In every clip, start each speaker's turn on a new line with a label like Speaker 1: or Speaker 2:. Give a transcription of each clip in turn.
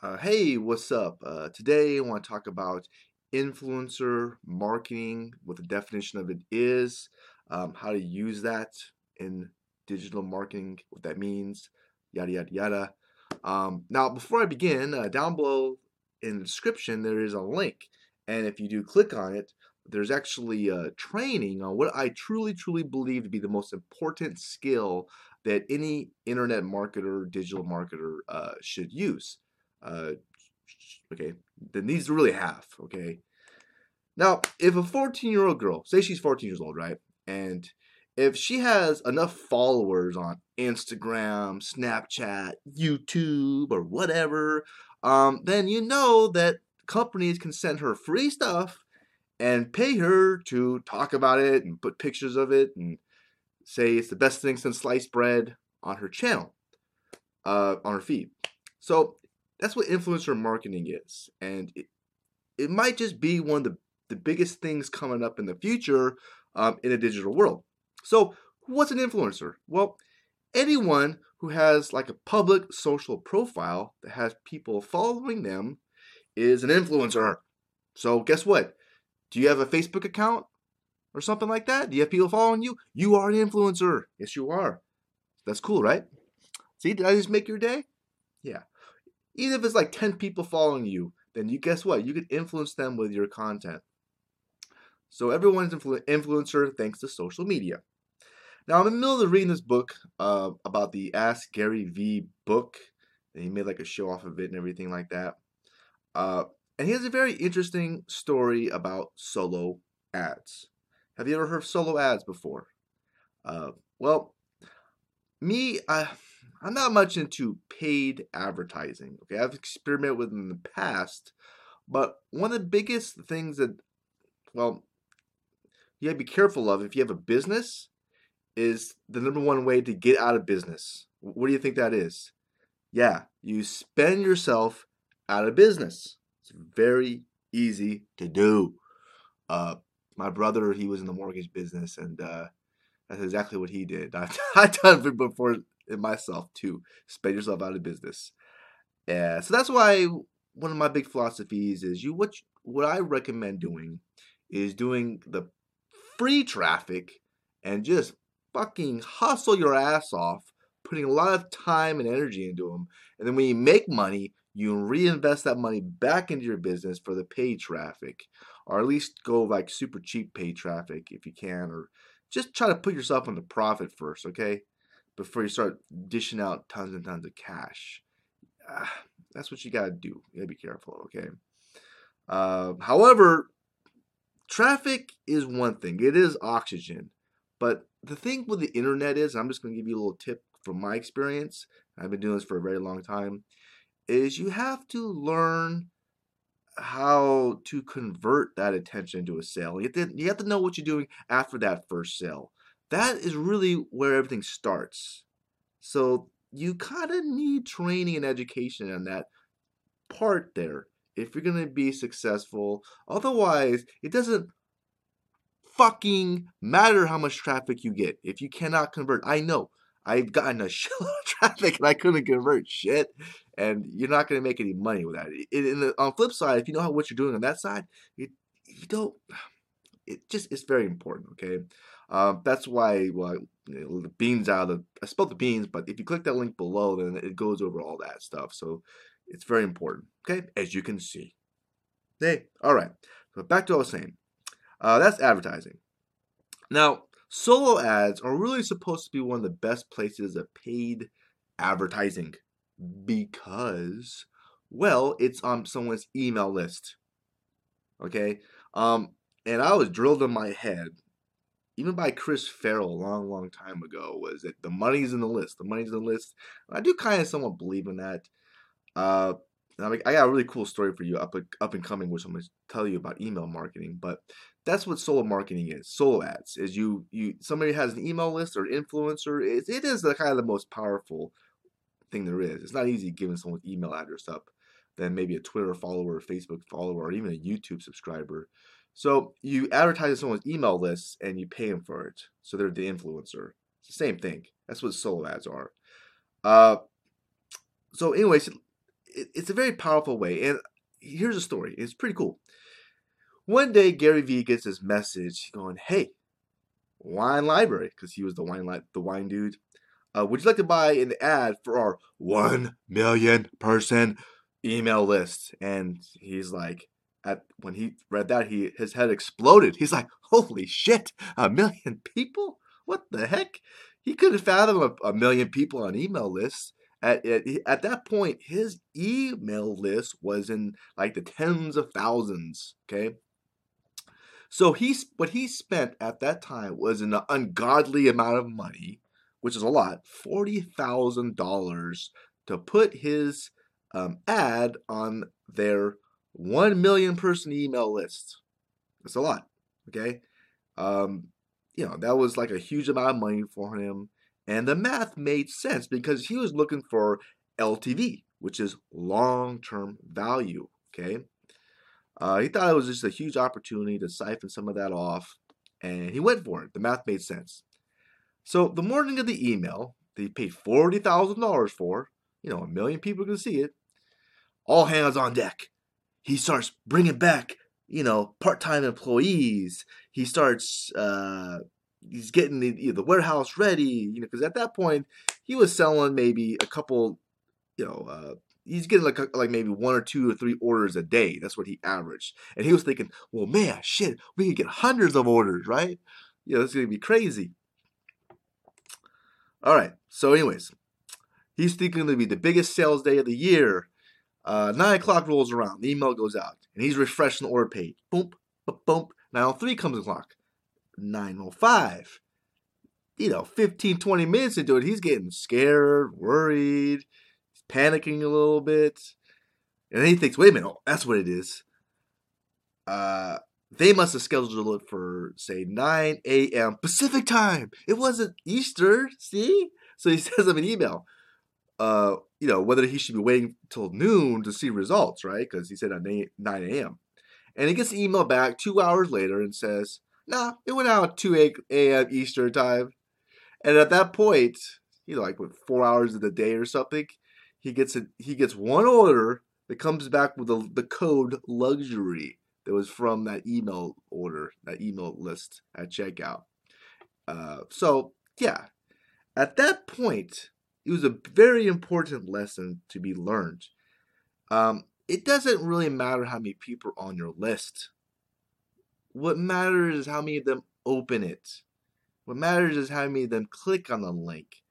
Speaker 1: Uh, hey, what's up? Uh, today I want to talk about influencer marketing, what the definition of it is, um, how to use that in digital marketing, what that means, yada, yada, yada. Um, now, before I begin, uh, down below in the description, there is a link. And if you do click on it, there's actually a training on what I truly, truly believe to be the most important skill that any internet marketer, digital marketer uh, should use uh, okay, then these really have, okay? Now, if a 14 year old girl, say she's 14 years old, right? And if she has enough followers on Instagram, Snapchat, YouTube, or whatever, um, then you know that companies can send her free stuff and pay her to talk about it and put pictures of it and say it's the best thing since sliced bread on her channel, uh, on her feed. So that's what influencer marketing is. And it, it might just be one of the, the biggest things coming up in the future um, in a digital world. So, what's an influencer? Well, anyone who has like a public social profile that has people following them is an influencer. So, guess what? Do you have a Facebook account or something like that? Do you have people following you? You are an influencer. Yes, you are. That's cool, right? See, did I just make your day? Yeah even if it's like 10 people following you, then you guess what? You can influence them with your content. So everyone's influ- influencer thanks to social media. Now I'm in the middle of reading this book uh, about the Ask Gary Vee book, and he made like a show off of it and everything like that. Uh, and he has a very interesting story about solo ads. Have you ever heard of solo ads before? Uh, well, me, I I'm not much into paid advertising. Okay, I've experimented with in the past, but one of the biggest things that, well, you gotta be careful of if you have a business is the number one way to get out of business. What do you think that is? Yeah, you spend yourself out of business. It's very easy to do. Uh, my brother, he was in the mortgage business, and uh, that's exactly what he did. I, I've done it before in myself to spend yourself out of business. Yeah, so that's why one of my big philosophies is you what what I recommend doing is doing the free traffic and just fucking hustle your ass off, putting a lot of time and energy into them. And then when you make money, you reinvest that money back into your business for the paid traffic, or at least go like super cheap paid traffic if you can, or just try to put yourself into profit first, okay? Before you start dishing out tons and tons of cash. Uh, that's what you got to do. You got to be careful, okay? Uh, however, traffic is one thing, it is oxygen. But the thing with the internet is, I'm just going to give you a little tip from my experience. I've been doing this for a very long time. Is you have to learn how to convert that attention into a sale. You have, to, you have to know what you're doing after that first sale that is really where everything starts. So you kind of need training and education on that part there if you're going to be successful. Otherwise, it doesn't fucking matter how much traffic you get if you cannot convert. I know. I've gotten a shitload of traffic and I couldn't convert shit, and you're not going to make any money with that. It, in the, on the flip side, if you know how what you're doing on that side, you, you don't. It just is very important. Okay, um, that's why, well, the beans out of I spelled the beans, but if you click that link below, then it goes over all that stuff. So it's very important, okay, as you can see. Hey, all right. So back to what I was saying. Uh, that's advertising. Now, solo ads are really supposed to be one of the best places of paid advertising because, well, it's on someone's email list. Okay? Um, and I was drilled in my head even by Chris Farrell a long, long time ago, was that the money's in the list. The money's in the list. I do kind of somewhat believe in that. Uh, I got a really cool story for you up up and coming, which I'm going to tell you about email marketing. But that's what solo marketing is. Solo ads is you you somebody has an email list or influencer. It, it is the kind of the most powerful thing there is. It's not easy giving someone's email address up than maybe a Twitter follower, or Facebook follower, or even a YouTube subscriber. So you advertise someone's email list and you pay them for it. So they're the influencer. It's the same thing. That's what solo ads are. Uh, so, anyways, it, it's a very powerful way. And here's a story. It's pretty cool. One day, Gary Vee gets this message going, "Hey, Wine Library, because he was the wine li- the wine dude. Uh, would you like to buy an ad for our one million person email list?" And he's like, at when he read that, he his head exploded. He's like, "Holy shit! A million people? What the heck?" He couldn't fathom a, a million people on email lists. At, at, at that point, his email list was in like the tens of thousands. Okay. So he's what he spent at that time was an ungodly amount of money, which is a lot, forty thousand dollars to put his um, ad on their one million person email list. That's a lot. Okay. Um, you know, that was like a huge amount of money for him. And the math made sense because he was looking for LTV, which is long term value. Okay. Uh, he thought it was just a huge opportunity to siphon some of that off, and he went for it. The math made sense. So the morning of the email, he paid forty thousand dollars for, you know, a million people can see it. All hands on deck. He starts bringing back, you know, part-time employees. He starts, uh, he's getting the the warehouse ready, you know, because at that point he was selling maybe a couple, you know, uh, he's getting like like maybe one or two or three orders a day. That's what he averaged. And he was thinking, well, man, shit, we could get hundreds of orders, right? You know, it's gonna be crazy. All right. So, anyways, he's thinking to be the biggest sales day of the year. Uh, nine o'clock rolls around. The email goes out, and he's refreshing the order page. Boom, boom, boom. 903 comes the clock. 905. You know, 15, 20 minutes into it, he's getting scared, worried he's panicking a little bit. And then he thinks, wait a minute, oh, that's what it is. Uh, they must have scheduled it for, say, 9 a.m. Pacific time. It wasn't Easter, see? So he sends him an email. Uh, you know, whether he should be waiting till noon to see results, right? Because he said at 9 a.m. And he gets an email back two hours later and says, nah, it went out 2 a.m. Eastern time. And at that point, you know, like what, four hours of the day or something, he gets a, he gets one order that comes back with the, the code luxury that was from that email order, that email list at checkout. Uh, so yeah, at that point, it was a very important lesson to be learned. Um, it doesn't really matter how many people are on your list. What matters is how many of them open it. What matters is how many of them click on the link.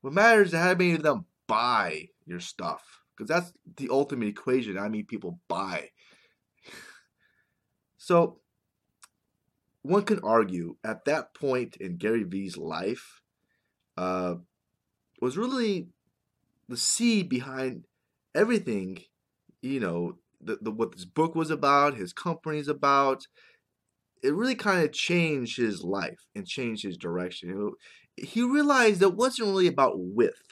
Speaker 1: What matters is how many of them buy your stuff because that's the ultimate equation. I mean, people buy. so one can argue at that point in Gary Vee's life uh, was really the seed behind everything. You know, the, the what this book was about, his company's about. It really kind of changed his life and changed his direction. Know, he realized it wasn't really about width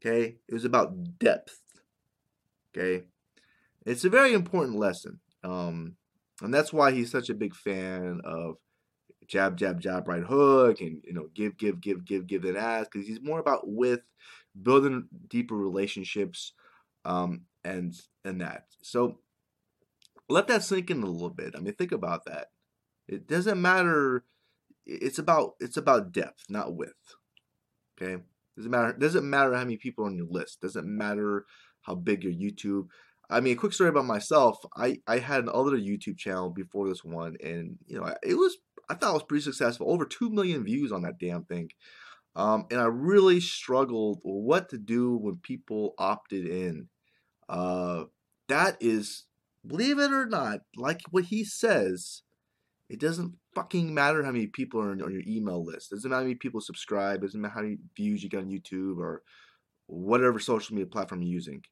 Speaker 1: Okay? It was about depth. Okay? It's a very important lesson. Um, and that's why he's such a big fan of jab, jab, jab, right hook, and you know, give, give, give, give, give that ass, because he's more about with building deeper relationships, um, and and that. So let that sink in a little bit. I mean, think about that. It doesn't matter. It's about it's about depth, not width. Okay. Doesn't matter. Doesn't matter how many people on your list. Doesn't matter how big your YouTube. I mean, a quick story about myself. I I had another YouTube channel before this one, and you know, it was I thought it was pretty successful. Over two million views on that damn thing. Um, and I really struggled what to do when people opted in. Uh, that is, believe it or not, like what he says, it doesn't fucking matter how many people are on, your email list. It doesn't matter how many people subscribe. It doesn't matter how many views you get on YouTube or whatever social media platform you're using.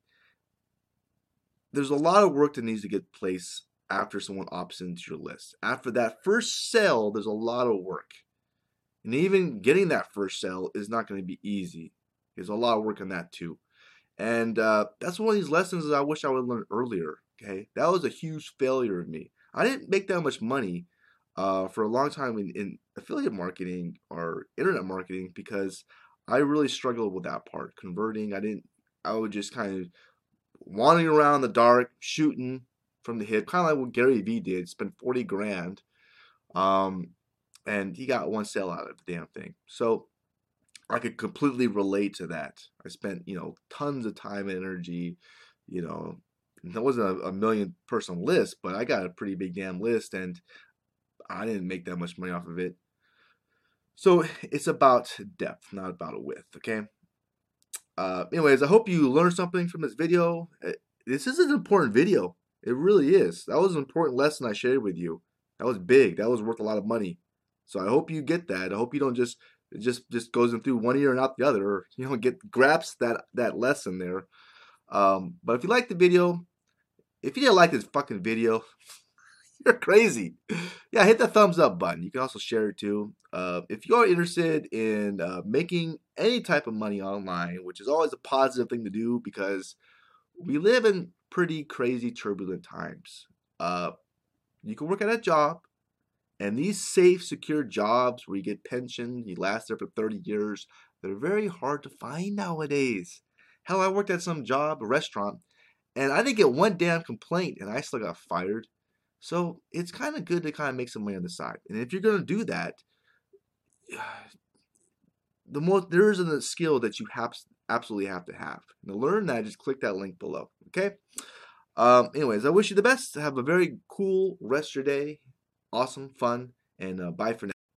Speaker 1: There's a lot of work that needs to get place after someone opts into your list. After that first sale, there's a lot of work. And even getting that first sale is not going to be easy. There's a lot of work on that too. And uh, that's one of these lessons that I wish I would learn earlier. Okay, that was a huge failure of me. I didn't make that much money uh, for a long time in, in affiliate marketing or internet marketing because I really struggled with that part converting. I didn't. I would just kind of wandering around the dark, shooting from the hip, kind of like what Gary Vee did. Spent 40 grand. Um, and he got one sale out of the damn thing. So I could completely relate to that. I spent, you know, tons of time and energy, you know, that wasn't a, a million person list, but I got a pretty big damn list and I didn't make that much money off of it. So it's about depth, not about a width, okay? Uh, anyways, I hope you learned something from this video. Uh, this is an important video. It really is. That was an important lesson I shared with you. That was big. That was worth a lot of money. So I hope you get that. I hope you don't just it just just goes in through one ear and out the other, or you know, get grasps that that lesson there. Um, but if you like the video, if you didn't like this fucking video, you're crazy. Yeah, hit the thumbs up button. You can also share it too. Uh, if you're interested in uh, making any type of money online, which is always a positive thing to do because we live in pretty crazy turbulent times. Uh, you can work at a job and these safe, secure jobs where you get pension, you last there for 30 years, they're very hard to find nowadays. Hell, I worked at some job, a restaurant, and I didn't get one damn complaint, and I still got fired. So it's kind of good to kind of make some money on the side. And if you're going to do that, the most there is a skill that you have absolutely have to have. And to learn that, just click that link below. Okay. Um, anyways, I wish you the best. Have a very cool rest of your day awesome, fun, and uh, bye for now.